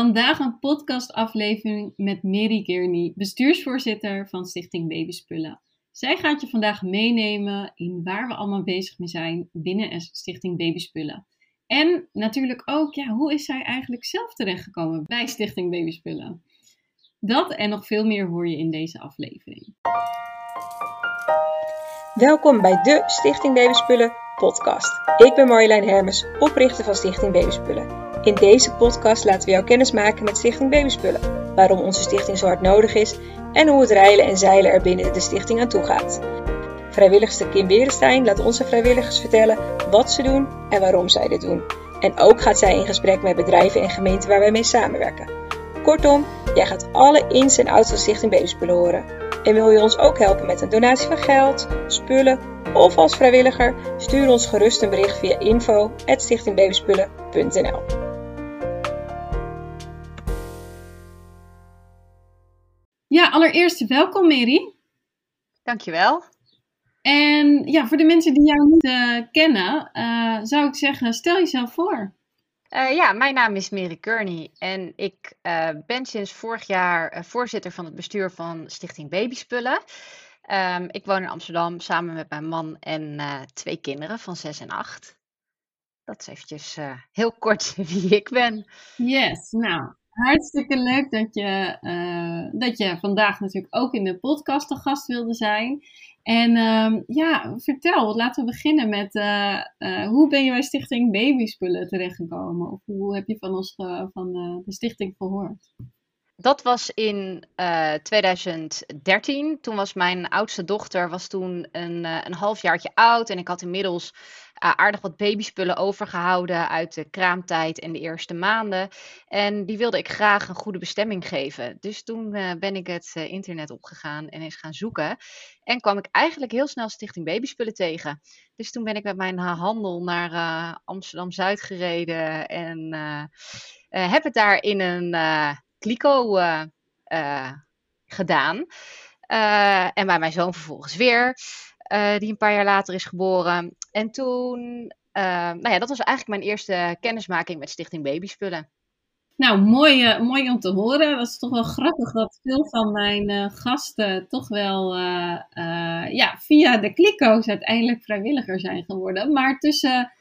Vandaag een podcastaflevering met Mary Kearney, bestuursvoorzitter van Stichting Babyspullen. Zij gaat je vandaag meenemen in waar we allemaal bezig mee zijn binnen Stichting Babyspullen. En natuurlijk ook, ja, hoe is zij eigenlijk zelf terechtgekomen bij Stichting Babyspullen? Dat en nog veel meer hoor je in deze aflevering. Welkom bij de Stichting Babyspullen podcast. Ik ben Marjolein Hermes, oprichter van Stichting Babyspullen. In deze podcast laten we jou kennis maken met Stichting Babyspullen, waarom onze stichting zo hard nodig is en hoe het reilen en zeilen er binnen de stichting aan toe gaat. Vrijwilligster Kim Berenstein laat onze vrijwilligers vertellen wat ze doen en waarom zij dit doen. En ook gaat zij in gesprek met bedrijven en gemeenten waar wij mee samenwerken. Kortom, jij gaat alle ins en outs van Stichting Babyspullen horen. En wil je ons ook helpen met een donatie van geld, spullen of als vrijwilliger? Stuur ons gerust een bericht via info.stichtingbabyspullen.nl Ja, allereerst welkom Mary. Dankjewel. En ja, voor de mensen die jou niet uh, kennen, uh, zou ik zeggen, stel jezelf voor. Uh, ja, mijn naam is Mary Kearney en ik ben sinds vorig jaar voorzitter van het bestuur van Stichting Babyspullen. Um, ik woon in Amsterdam samen met mijn man en twee kinderen van 6 en 8. Dat is eventjes heel kort wie ik ben. Yes, nou, Hartstikke leuk dat je, uh, dat je vandaag natuurlijk ook in de podcast te gast wilde zijn. En uh, ja, vertel, laten we beginnen met uh, uh, hoe ben je bij Stichting Babyspullen terechtgekomen? Of hoe heb je van ons van de stichting gehoord? Dat was in 2013. Toen was mijn oudste dochter was toen een, een halfjaartje oud. En ik had inmiddels aardig wat babyspullen overgehouden uit de kraamtijd en de eerste maanden. En die wilde ik graag een goede bestemming geven. Dus toen uh, ben ik het uh, internet opgegaan en eens gaan zoeken. En kwam ik eigenlijk heel snel Stichting Babyspullen tegen. Dus toen ben ik met mijn handel naar Amsterdam Zuid gereden en heb het daar in een kliko gedaan. en bij mijn zoon vervolgens weer. Die een paar jaar later is geboren. En toen, uh, nou ja, dat was eigenlijk mijn eerste kennismaking met Stichting Babyspullen. Nou, mooi, uh, mooi om te horen. Dat is toch wel grappig dat veel van mijn gasten toch wel ja, via de klikko's uiteindelijk vrijwilliger zijn geworden. Maar tussen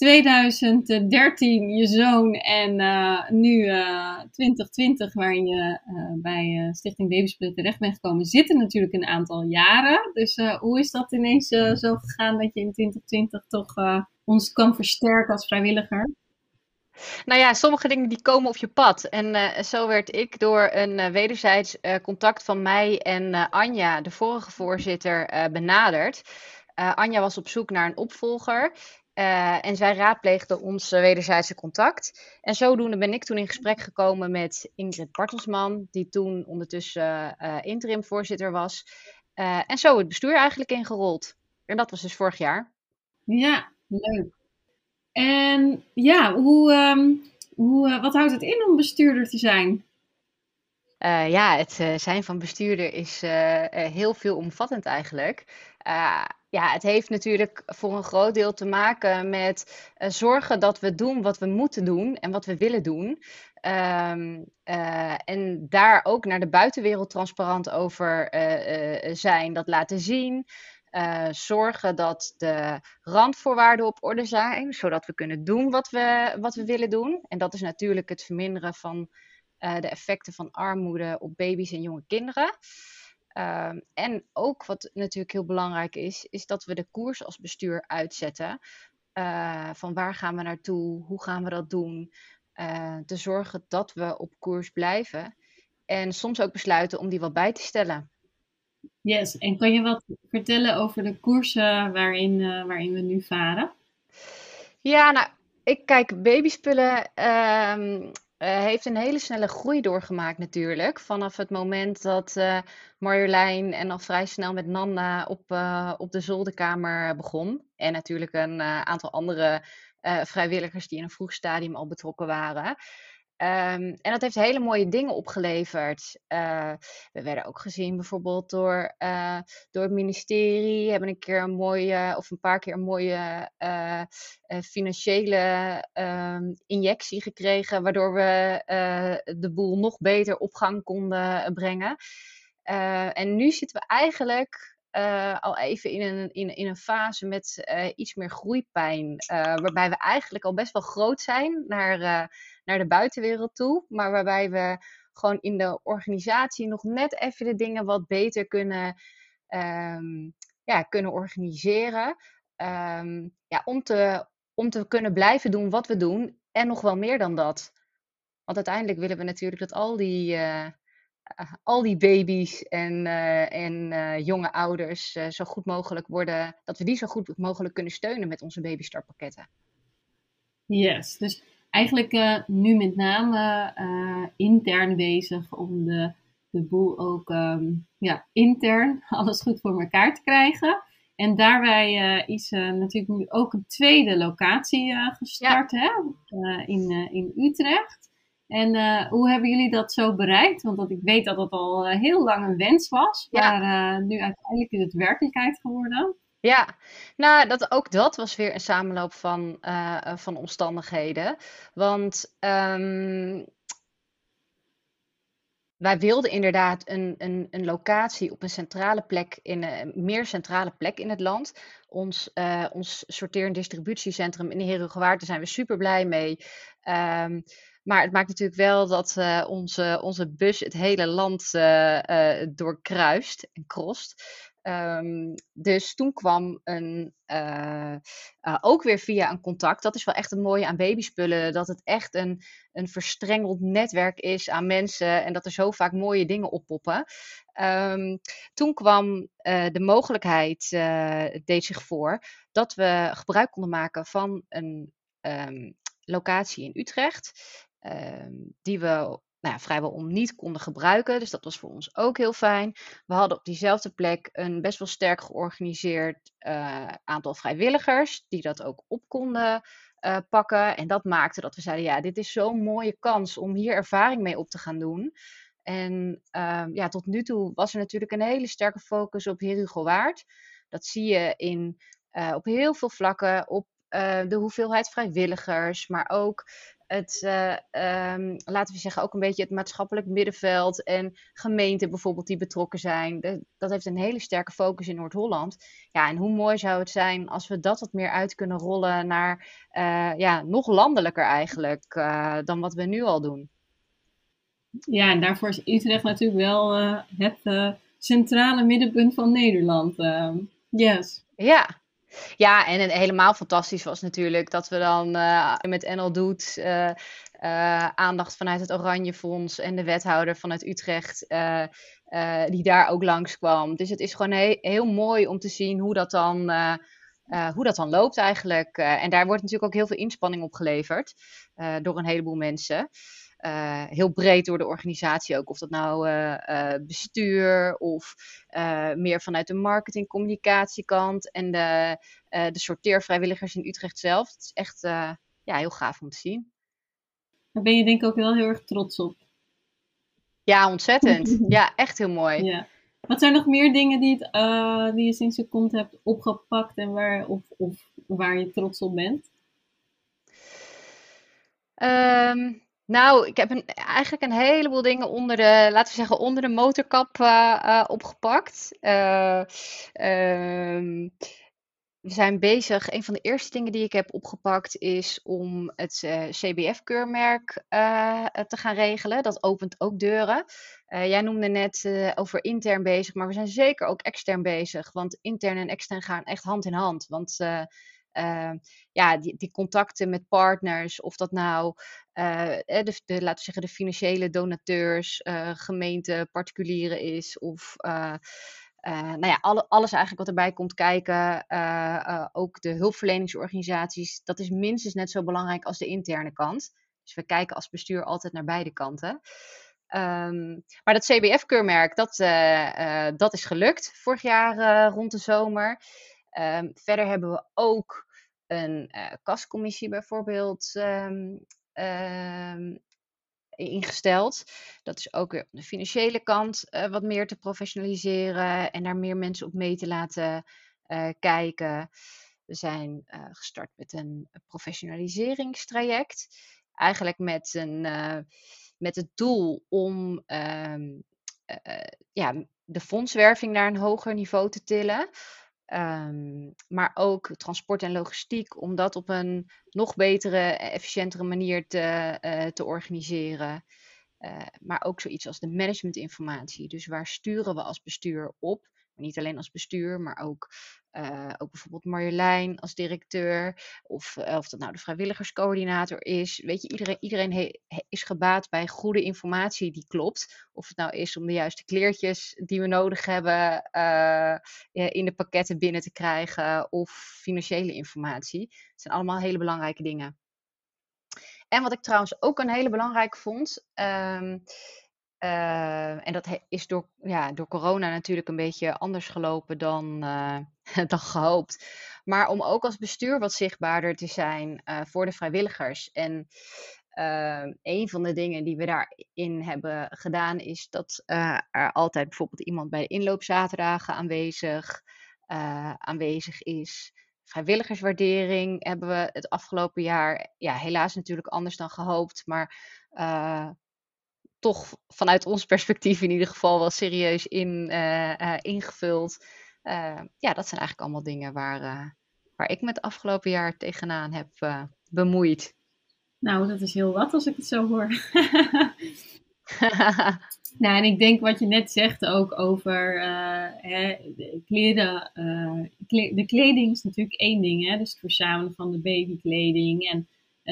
2013 je zoon en uh, nu uh, 2020 waarin je uh, bij Stichting Babysplit terecht bent gekomen, zitten natuurlijk een aantal jaren. Dus hoe is dat ineens zo gegaan dat je in 2020 toch ons kan versterken als vrijwilliger? Nou ja, sommige dingen die komen op je pad. En zo werd ik door een wederzijds contact van mij en Anja, de vorige voorzitter, benaderd. Anja was op zoek naar een opvolger. Uh, en zij raadpleegde ons wederzijdse contact. En zodoende ben ik toen in gesprek gekomen met Ingrid Bartelsman, die toen ondertussen uh, interim voorzitter was. Uh, en zo het bestuur eigenlijk ingerold. En dat was dus vorig jaar. Ja, leuk. En ja, hoe, um, hoe, wat houdt het in om bestuurder te zijn? ja, het zijn van bestuurder is heel veelomvattend eigenlijk ja, het heeft natuurlijk voor een groot deel te maken met uh, zorgen dat we doen wat we moeten doen en wat we willen doen. Um, uh, en daar ook naar de buitenwereld transparant over uh, zijn, dat laten zien. zorgen dat de randvoorwaarden op orde zijn, zodat we kunnen doen wat we, wat we willen doen. En dat is natuurlijk het verminderen van de effecten van armoede op baby's en jonge kinderen. Um, en ook wat natuurlijk heel belangrijk is, is dat we de koers als bestuur uitzetten. Uh, van waar gaan we naartoe? Hoe gaan we dat doen? Uh, te zorgen dat we op koers blijven. En soms ook besluiten om die wat bij te stellen. Yes, en kan je wat vertellen over de koersen waarin, uh, waarin we nu varen? Ja, nou, ik kijk babyspullen. Um, uh, heeft een hele snelle groei doorgemaakt natuurlijk. Vanaf het moment dat uh, Marjolein en al vrij snel met Nanda op, uh, op de zolderkamer begon. En natuurlijk een aantal andere vrijwilligers die in een vroeg stadium al betrokken waren. Ehm, en dat heeft hele mooie dingen opgeleverd. Uh, we werden ook gezien bijvoorbeeld door, uh, door het ministerie. Hebben een keer een mooie, of een paar keer een mooie uh, financiële um, injectie gekregen. Waardoor we de boel nog beter op gang konden brengen. en nu zitten we eigenlijk al even in een, in, in een fase met iets meer groeipijn. Waarbij we eigenlijk al best wel groot zijn naar, naar de buitenwereld toe. Maar waarbij we gewoon in de organisatie nog net even de dingen wat beter kunnen, um, ja, kunnen organiseren. Um, ja, om, te, om te kunnen blijven doen wat we doen. En nog wel meer dan dat. Want uiteindelijk willen we natuurlijk dat al die eh, al die baby's en, uh, en jonge ouders zo goed mogelijk worden, dat we die zo goed mogelijk kunnen steunen met onze babystartpakketten. Yes, dus eigenlijk nu met name intern bezig om de, de boel ook um, ja, intern alles goed voor elkaar te krijgen. En daarbij is natuurlijk nu ook een tweede locatie gestart hè? in, in Utrecht. En uh, hoe hebben jullie dat zo bereikt? Want dat, ik weet dat het al uh, heel lang een wens was, maar uh, nu uiteindelijk is het werkelijkheid geworden. Ja, nou, dat, ook dat was weer een samenloop van, van omstandigheden. Want um, wij wilden inderdaad een, een, een locatie op een centrale plek, in een meer centrale plek in het land. Ons, ons sorteer- en distributiecentrum in de daar zijn we super blij mee. Um, maar het maakt natuurlijk wel dat uh, onze, onze bus het hele land uh, uh, doorkruist en krost. Um, dus toen kwam een, ook weer via een contact. Dat is wel echt een mooie aan babyspullen. Dat het echt een, een verstrengeld netwerk is aan mensen. En dat er zo vaak mooie dingen oppoppen. Um, toen kwam de mogelijkheid, deed zich voor, dat we gebruik konden maken van een um, locatie in Utrecht. Ehm, die we nou ja, vrijwel om niet konden gebruiken. Dus dat was voor ons ook heel fijn. We hadden op diezelfde plek een best wel sterk georganiseerd uh, aantal vrijwilligers die dat ook op konden uh, pakken. En dat maakte dat we zeiden: ja, dit is zo'n mooie kans om hier ervaring mee op te gaan doen. En uh, ja, tot nu toe was er natuurlijk een hele sterke focus op Heer Hugo Waard. Dat zie je in, uh, op heel veel vlakken. Op de hoeveelheid vrijwilligers, maar ook het, uh, um, laten we zeggen, ook een beetje het maatschappelijk middenveld en gemeenten bijvoorbeeld die betrokken zijn. De, dat heeft een hele sterke focus in Noord-Holland. Ja, en hoe mooi zou het zijn als we dat wat meer uit kunnen rollen naar uh, ja, nog landelijker eigenlijk uh, dan wat we nu al doen. Ja, en daarvoor is Utrecht natuurlijk wel het centrale middenpunt van Nederland. yes. Ja, ja, en helemaal fantastisch was natuurlijk dat we dan uh, met NL Doet uh, uh, aandacht vanuit het Oranje Fonds en de wethouder vanuit Utrecht, die daar ook langskwam. Dus het is gewoon he heel mooi om te zien hoe dat dan, hoe dat dan loopt eigenlijk. en daar wordt natuurlijk ook heel veel inspanning op geleverd door een heleboel mensen. Uh, heel breed door de organisatie ook. Of dat nou uh, uh, bestuur of meer vanuit de marketing-communicatiekant en de, de sorteervrijwilligers in Utrecht zelf. Het is echt ja, heel gaaf om te zien. Daar ben je denk ik ook wel heel erg trots op. Ja, ontzettend. ja, echt heel mooi. Ja. Wat zijn nog meer dingen die, het, die je sinds je komt hebt opgepakt en waar, of, of waar je trots op bent? Um, nou, ik heb een, eigenlijk een heleboel dingen onder de, laten we zeggen, onder de motorkap uh, uh, opgepakt. Uh, we zijn bezig. Een van de eerste dingen die ik heb opgepakt is om het CBF-keurmerk te gaan regelen. Dat opent ook deuren. jij noemde net over intern bezig, maar we zijn zeker ook extern bezig. Want intern en extern gaan echt hand in hand. Want ja, die, die, contacten met partners, of dat nou de, de, laten we zeggen, de financiële donateurs, uh, gemeente, particulieren is, of nou ja, alle, alles eigenlijk wat erbij komt kijken, ook de hulpverleningsorganisaties, dat is minstens net zo belangrijk als de interne kant. Dus we kijken als bestuur altijd naar beide kanten. Um, maar dat CBF-keurmerk, dat, dat is gelukt vorig jaar rond de zomer. Um, verder hebben we ook een kascommissie bijvoorbeeld um, ingesteld. Dat is ook weer de financiële kant wat meer te professionaliseren en daar meer mensen op mee te laten kijken. We zijn gestart met een professionaliseringstraject. Eigenlijk met, een, met het doel om ehm, ja, de fondswerving naar een hoger niveau te tillen. Um, maar ook transport en logistiek, om dat op een nog betere, efficiëntere manier te, uh, te organiseren. Uh, maar ook zoiets als de managementinformatie. Dus waar sturen we als bestuur op? Niet alleen als bestuur, maar ook, uh, ook bijvoorbeeld Marjolein als directeur. Of, uh, of dat nou de vrijwilligerscoördinator is. Weet je, iedereen, iedereen is gebaat bij goede informatie die klopt. Of het nou is om de juiste kleertjes die we nodig hebben uh, in de pakketten binnen te krijgen. Of financiële informatie. Het zijn allemaal hele belangrijke dingen. En wat ik trouwens ook een hele belangrijke vond. Um, uh, en dat is door, ja, door corona natuurlijk een beetje anders gelopen dan, uh, dan gehoopt. Maar om ook als bestuur wat zichtbaarder te zijn uh, voor de vrijwilligers. En een van de dingen die we daarin hebben gedaan is dat er altijd bijvoorbeeld iemand bij de inloopzaterdagen aanwezig, aanwezig is. Vrijwilligerswaardering hebben we het afgelopen jaar, ja, helaas natuurlijk anders dan gehoopt, maar toch vanuit ons perspectief in ieder geval wel serieus in, uh, ingevuld. Uh, ja, dat zijn eigenlijk allemaal dingen waar, waar ik me het afgelopen jaar tegenaan heb bemoeid. Nou, dat is heel wat als ik het zo hoor. nou, en ik denk wat je net zegt ook over hè, de kleren. de kleding is natuurlijk één ding, hè? dus het verzamelen van de babykleding en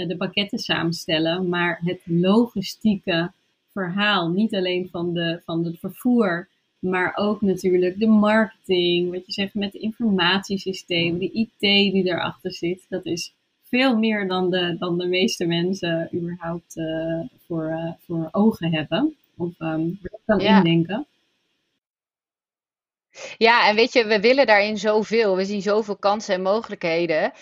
de pakketten samenstellen. Maar het logistieke verhaal. Niet alleen van, de, van het vervoer, maar ook natuurlijk de marketing. Wat je zegt met de informatiesystemen, de IT die erachter zit. Dat is veel meer dan de, dan de meeste mensen überhaupt uh, voor, uh, voor ogen hebben. Of um, kan ja. indenken. Ja, en weet je, we willen daarin zoveel. We zien zoveel kansen en mogelijkheden.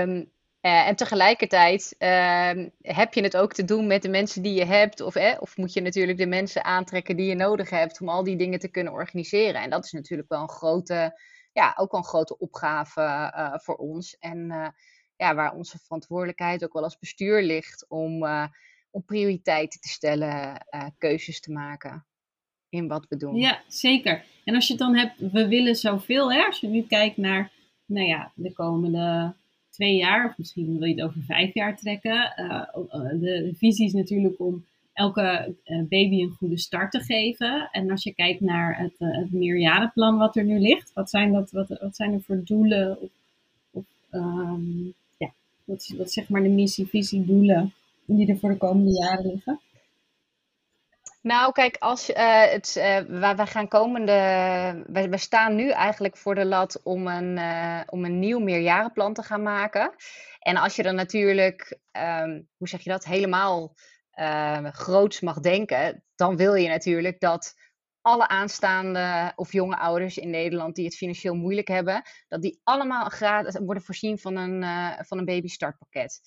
Um, uh, en tegelijkertijd uh, heb je het ook te doen met de mensen die je hebt. Of, eh, of moet je natuurlijk de mensen aantrekken die je nodig hebt om al die dingen te kunnen organiseren. En dat is natuurlijk wel een grote, ja, ook wel een grote opgave uh, voor ons. En uh, ja, waar onze verantwoordelijkheid ook wel als bestuur ligt om, om prioriteiten te stellen, keuzes te maken in wat we doen. Ja, zeker. En als je het dan hebt, we willen zoveel. Hè? Als je nu kijkt naar, nou ja, de komende twee jaar, of misschien wil je het over vijf jaar trekken. Uh, de, de, visie is natuurlijk om elke uh, baby een goede start te geven. En als je kijkt naar het, het meerjarenplan wat er nu ligt, wat zijn, dat, wat, wat zijn er voor doelen? Of, um, ja, wat, wat zeg maar de missie, visie, doelen die er voor de komende jaren liggen? Nou, kijk, als uh, het, uh, wij, wij, gaan komende. Wij, staan nu eigenlijk voor de lat om een, uh, om een nieuw meerjarenplan te gaan maken. En als je dan natuurlijk, um, hoe zeg je dat, helemaal groots mag denken, dan wil je natuurlijk dat alle aanstaande of jonge ouders in Nederland die het financieel moeilijk hebben, dat die allemaal gratis worden voorzien van een, van een baby startpakket.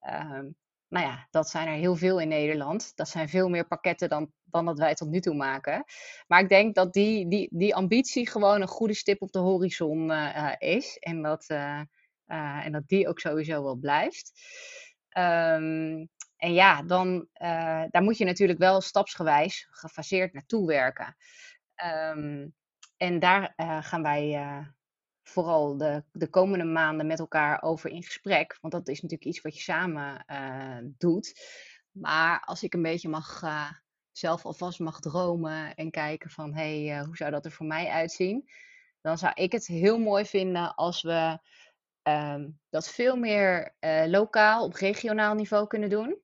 Um, nou ja, dat zijn er heel veel in Nederland. Dat zijn veel meer pakketten dan, dan dat wij tot nu toe maken. Maar ik denk dat die, die, die ambitie gewoon een goede stip op de horizon uh, is. En dat, uh, en dat die ook sowieso wel blijft. Um, en ja, dan daar moet je natuurlijk wel stapsgewijs gefaseerd naartoe werken. Um, en daar gaan wij vooral de, de komende maanden met elkaar over in gesprek. Want dat is natuurlijk iets wat je samen uh, doet. Maar als ik een beetje mag, uh, zelf alvast mag dromen en kijken van hé, hey, uh, hoe zou dat er voor mij uitzien? Dan zou ik het heel mooi vinden als we um, dat veel meer lokaal op regionaal niveau kunnen doen.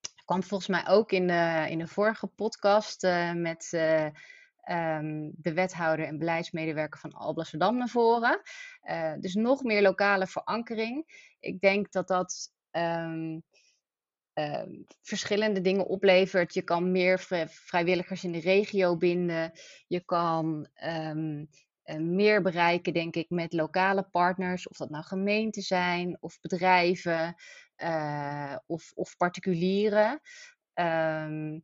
Dat kwam volgens mij ook in in de vorige podcast met um, de wethouder en beleidsmedewerker van Alblasserdam naar voren. Uh, dus nog meer lokale verankering. Ik denk dat dat um, um, verschillende dingen oplevert. Je kan meer vrijwilligers in de regio binden. Je kan uh, meer bereiken, denk ik, met lokale partners. Of dat nou gemeenten zijn, of bedrijven, uh, of, of particulieren. Ehm,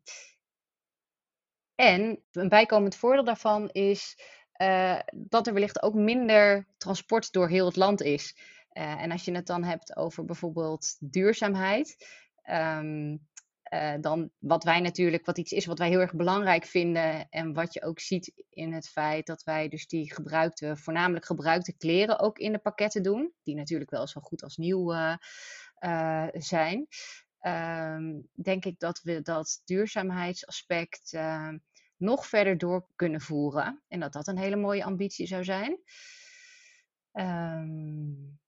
en een bijkomend voordeel daarvan is uh, dat er wellicht ook minder transport door heel het land is. Uh, en als je het dan hebt over bijvoorbeeld duurzaamheid, um, uh, dan wat wij natuurlijk, wat iets is wat wij heel erg belangrijk vinden en wat je ook ziet in het feit dat wij dus die gebruikte, voornamelijk gebruikte kleren ook in de pakketten doen, die natuurlijk wel zo goed als nieuw zijn. Um, denk ik dat we dat duurzaamheidsaspect nog verder door kunnen voeren. En dat dat een hele mooie ambitie zou zijn. Um,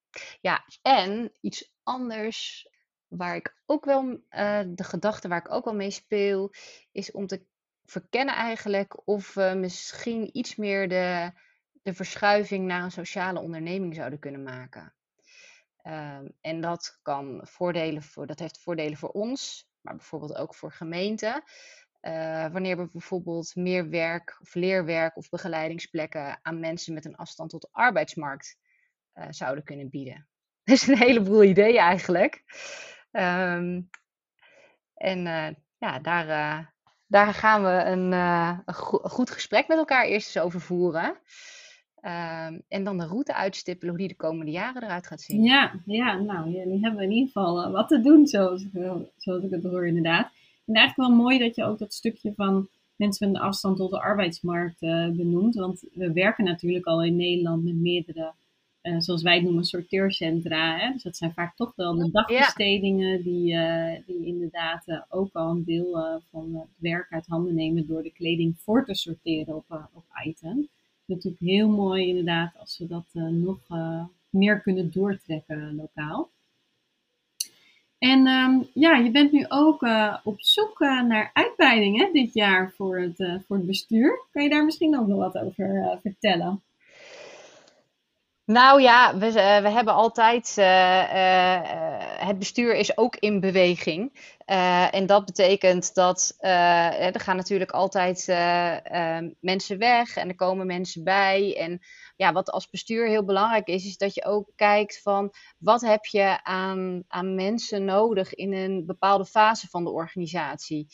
ja, en iets anders waar ik ook wel, uh, de gedachte waar ik ook wel mee speel, is om te verkennen eigenlijk of we misschien iets meer de, de verschuiving naar een sociale onderneming zouden kunnen maken. Um, en dat kan voordelen voor, dat heeft voordelen voor ons, maar bijvoorbeeld ook voor gemeenten. Uh, wanneer we bijvoorbeeld meer werk of leerwerk of begeleidingsplekken aan mensen met een afstand tot de arbeidsmarkt uh, zouden kunnen bieden. Dus een heleboel ideeën eigenlijk. Um, en uh, ja, daar, daar gaan we een, een, goed gesprek met elkaar eerst eens over voeren. Um, en dan de route uitstippelen hoe die de komende jaren eruit gaat zien. Ja, ja nou, jullie hebben in ieder geval wat te doen, zoals, zoals ik het hoor inderdaad. En eigenlijk wel mooi dat je ook dat stukje van mensen met een afstand tot de arbeidsmarkt uh, benoemt. Want we werken natuurlijk al in Nederland met meerdere, uh, zoals wij het noemen, sorteercentra. Hè? Dus dat zijn vaak toch wel de dagbestedingen die, die inderdaad ook al een deel van het werk uit handen nemen door de kleding voor te sorteren op, op item. Natuurlijk heel mooi inderdaad als we dat nog meer kunnen doortrekken lokaal. En um, ja, je bent nu ook uh, op zoek naar uitbreidingen dit jaar voor het, voor het bestuur. Kan je daar misschien ook nog wat over vertellen? Nou ja, we, we hebben altijd. het bestuur is ook in beweging. en dat betekent dat er gaan natuurlijk altijd mensen weg en er komen mensen bij. En ja, wat als bestuur heel belangrijk is, is dat je ook kijkt van wat heb je aan, aan mensen nodig in een bepaalde fase van de organisatie.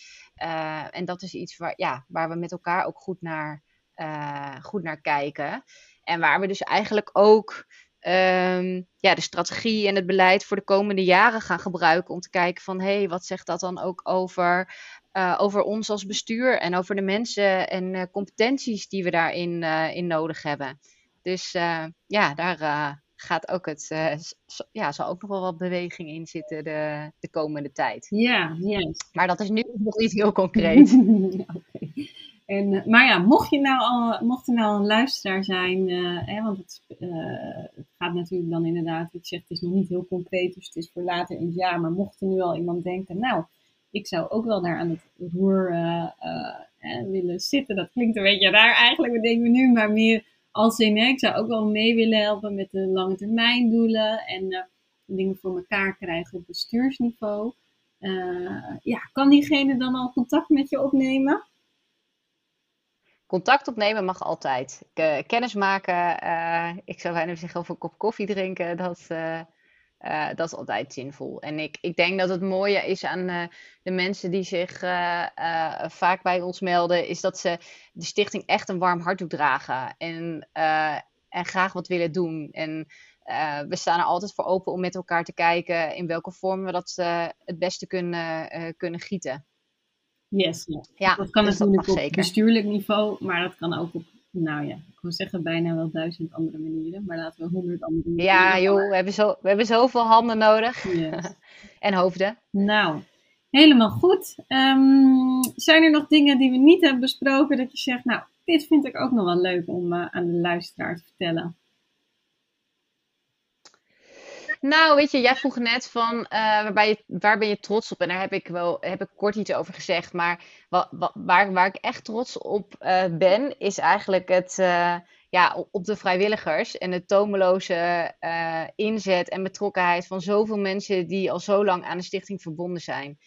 En dat is iets waar, ja, waar we met elkaar ook goed naar, goed naar kijken. En waar we dus eigenlijk ook um, ja, de strategie en het beleid voor de komende jaren gaan gebruiken om te kijken van hé, hey, wat zegt dat dan ook over uh, over ons als bestuur en over de mensen en uh, competenties die we daarin uh, in nodig hebben. Dus ja, daar gaat ook het, ja, zal ook nog wel wat beweging in zitten de, de komende tijd. Ja, yes. Maar dat is nu nog niet heel concreet. okay. En, maar ja, mocht, je nou al, mocht er nou een luisteraar zijn, hè, want het, het, gaat natuurlijk dan inderdaad, ik zeg het is nog niet heel concreet, dus het is voor later in het jaar. Maar mocht er nu al iemand denken, nou, ik zou ook wel daar aan het roer willen zitten. Dat klinkt een beetje raar eigenlijk, we denken nu, maar meer als in, ik zou ook wel mee willen helpen met de lange termijn doelen en dingen voor elkaar krijgen op bestuursniveau. Ja, kan diegene dan al contact met je opnemen? Contact opnemen mag altijd. Uh, kennis maken, ik zou bijna zeggen over een kop koffie drinken, dat, uh, dat is altijd zinvol. En ik, ik denk dat het mooie is aan de mensen die zich vaak bij ons melden, is dat ze de stichting echt een warm hart dragen en, en graag wat willen doen. En we staan er altijd voor open om met elkaar te kijken in welke vorm we dat het beste kunnen, kunnen gieten. Yes, ja. dat kan dus natuurlijk dat op bestuurlijk niveau, maar dat kan ook op nou ja, ik wil zeggen bijna wel duizend andere manieren, maar laten we honderd andere manieren. Ja, joh, we hebben, zo, we hebben zoveel handen nodig. Yes. en hoofden. Nou, helemaal goed. Um, zijn er nog dingen die we niet hebben besproken dat je zegt, nou, dit vind ik ook nog wel leuk om uh, aan de luisteraar te vertellen? Nou, weet je, jij vroeg net van uh, waar, ben je trots op? En daar heb ik wel heb ik kort iets over gezegd. Maar waar, waar ik echt trots op uh, ben, is eigenlijk het, uh, ja, op de vrijwilligers en de tomeloze inzet en betrokkenheid van zoveel mensen die al zo lang aan de stichting verbonden zijn.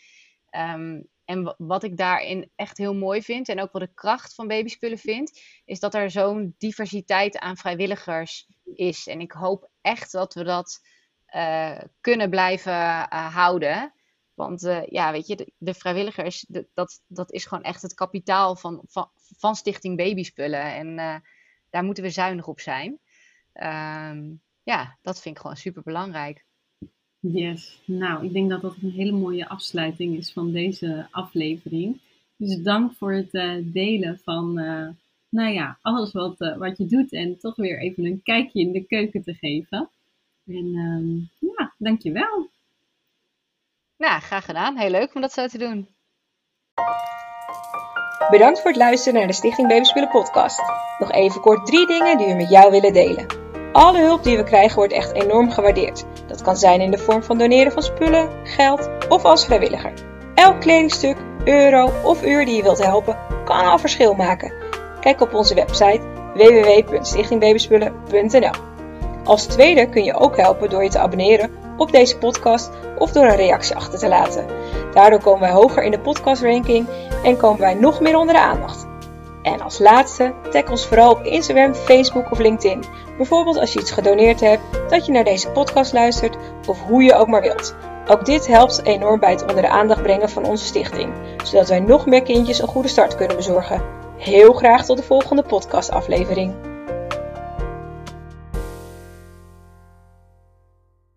Um, en wat ik daarin echt heel mooi vind, en ook wat de kracht van babyspullen vind, is dat er zo'n diversiteit aan vrijwilligers is. En ik hoop echt dat we dat uh, kunnen blijven uh, houden. Want uh, ja, weet je, de, vrijwilligers, dat, dat is gewoon echt het kapitaal van, van, van Stichting Babyspullen. En daar moeten we zuinig op zijn. Um, ja, dat vind ik gewoon super belangrijk. Yes, nou, ik denk dat dat een hele mooie afsluiting is van deze aflevering. Dus dank voor het delen van, nou ja, alles wat, wat je doet en toch weer even een kijkje in de keuken te geven. En um, ja, dankjewel. Nou, graag gedaan. Heel leuk om dat zo te doen. Bedankt voor het luisteren naar de Stichting Babyspullen podcast. Nog even kort drie dingen die we met jou willen delen. Alle hulp die we krijgen wordt echt enorm gewaardeerd. Dat kan zijn in de vorm van doneren van spullen, geld of als vrijwilliger. Elk kledingstuk, euro of uur die je wilt helpen, kan al verschil maken. Kijk op onze website www.stichtingbabyspullen.nl. Als tweede kun je ook helpen door je te abonneren op deze podcast of door een reactie achter te laten. Daardoor komen wij hoger in de podcastranking en komen wij nog meer onder de aandacht. En als laatste, tag ons vooral op Instagram, Facebook of LinkedIn. Bijvoorbeeld als je iets gedoneerd hebt, dat je naar deze podcast luistert of hoe je ook maar wilt. Ook dit helpt enorm bij het onder de aandacht brengen van onze stichting, zodat wij nog meer kindjes een goede start kunnen bezorgen. Heel graag tot de volgende podcastaflevering.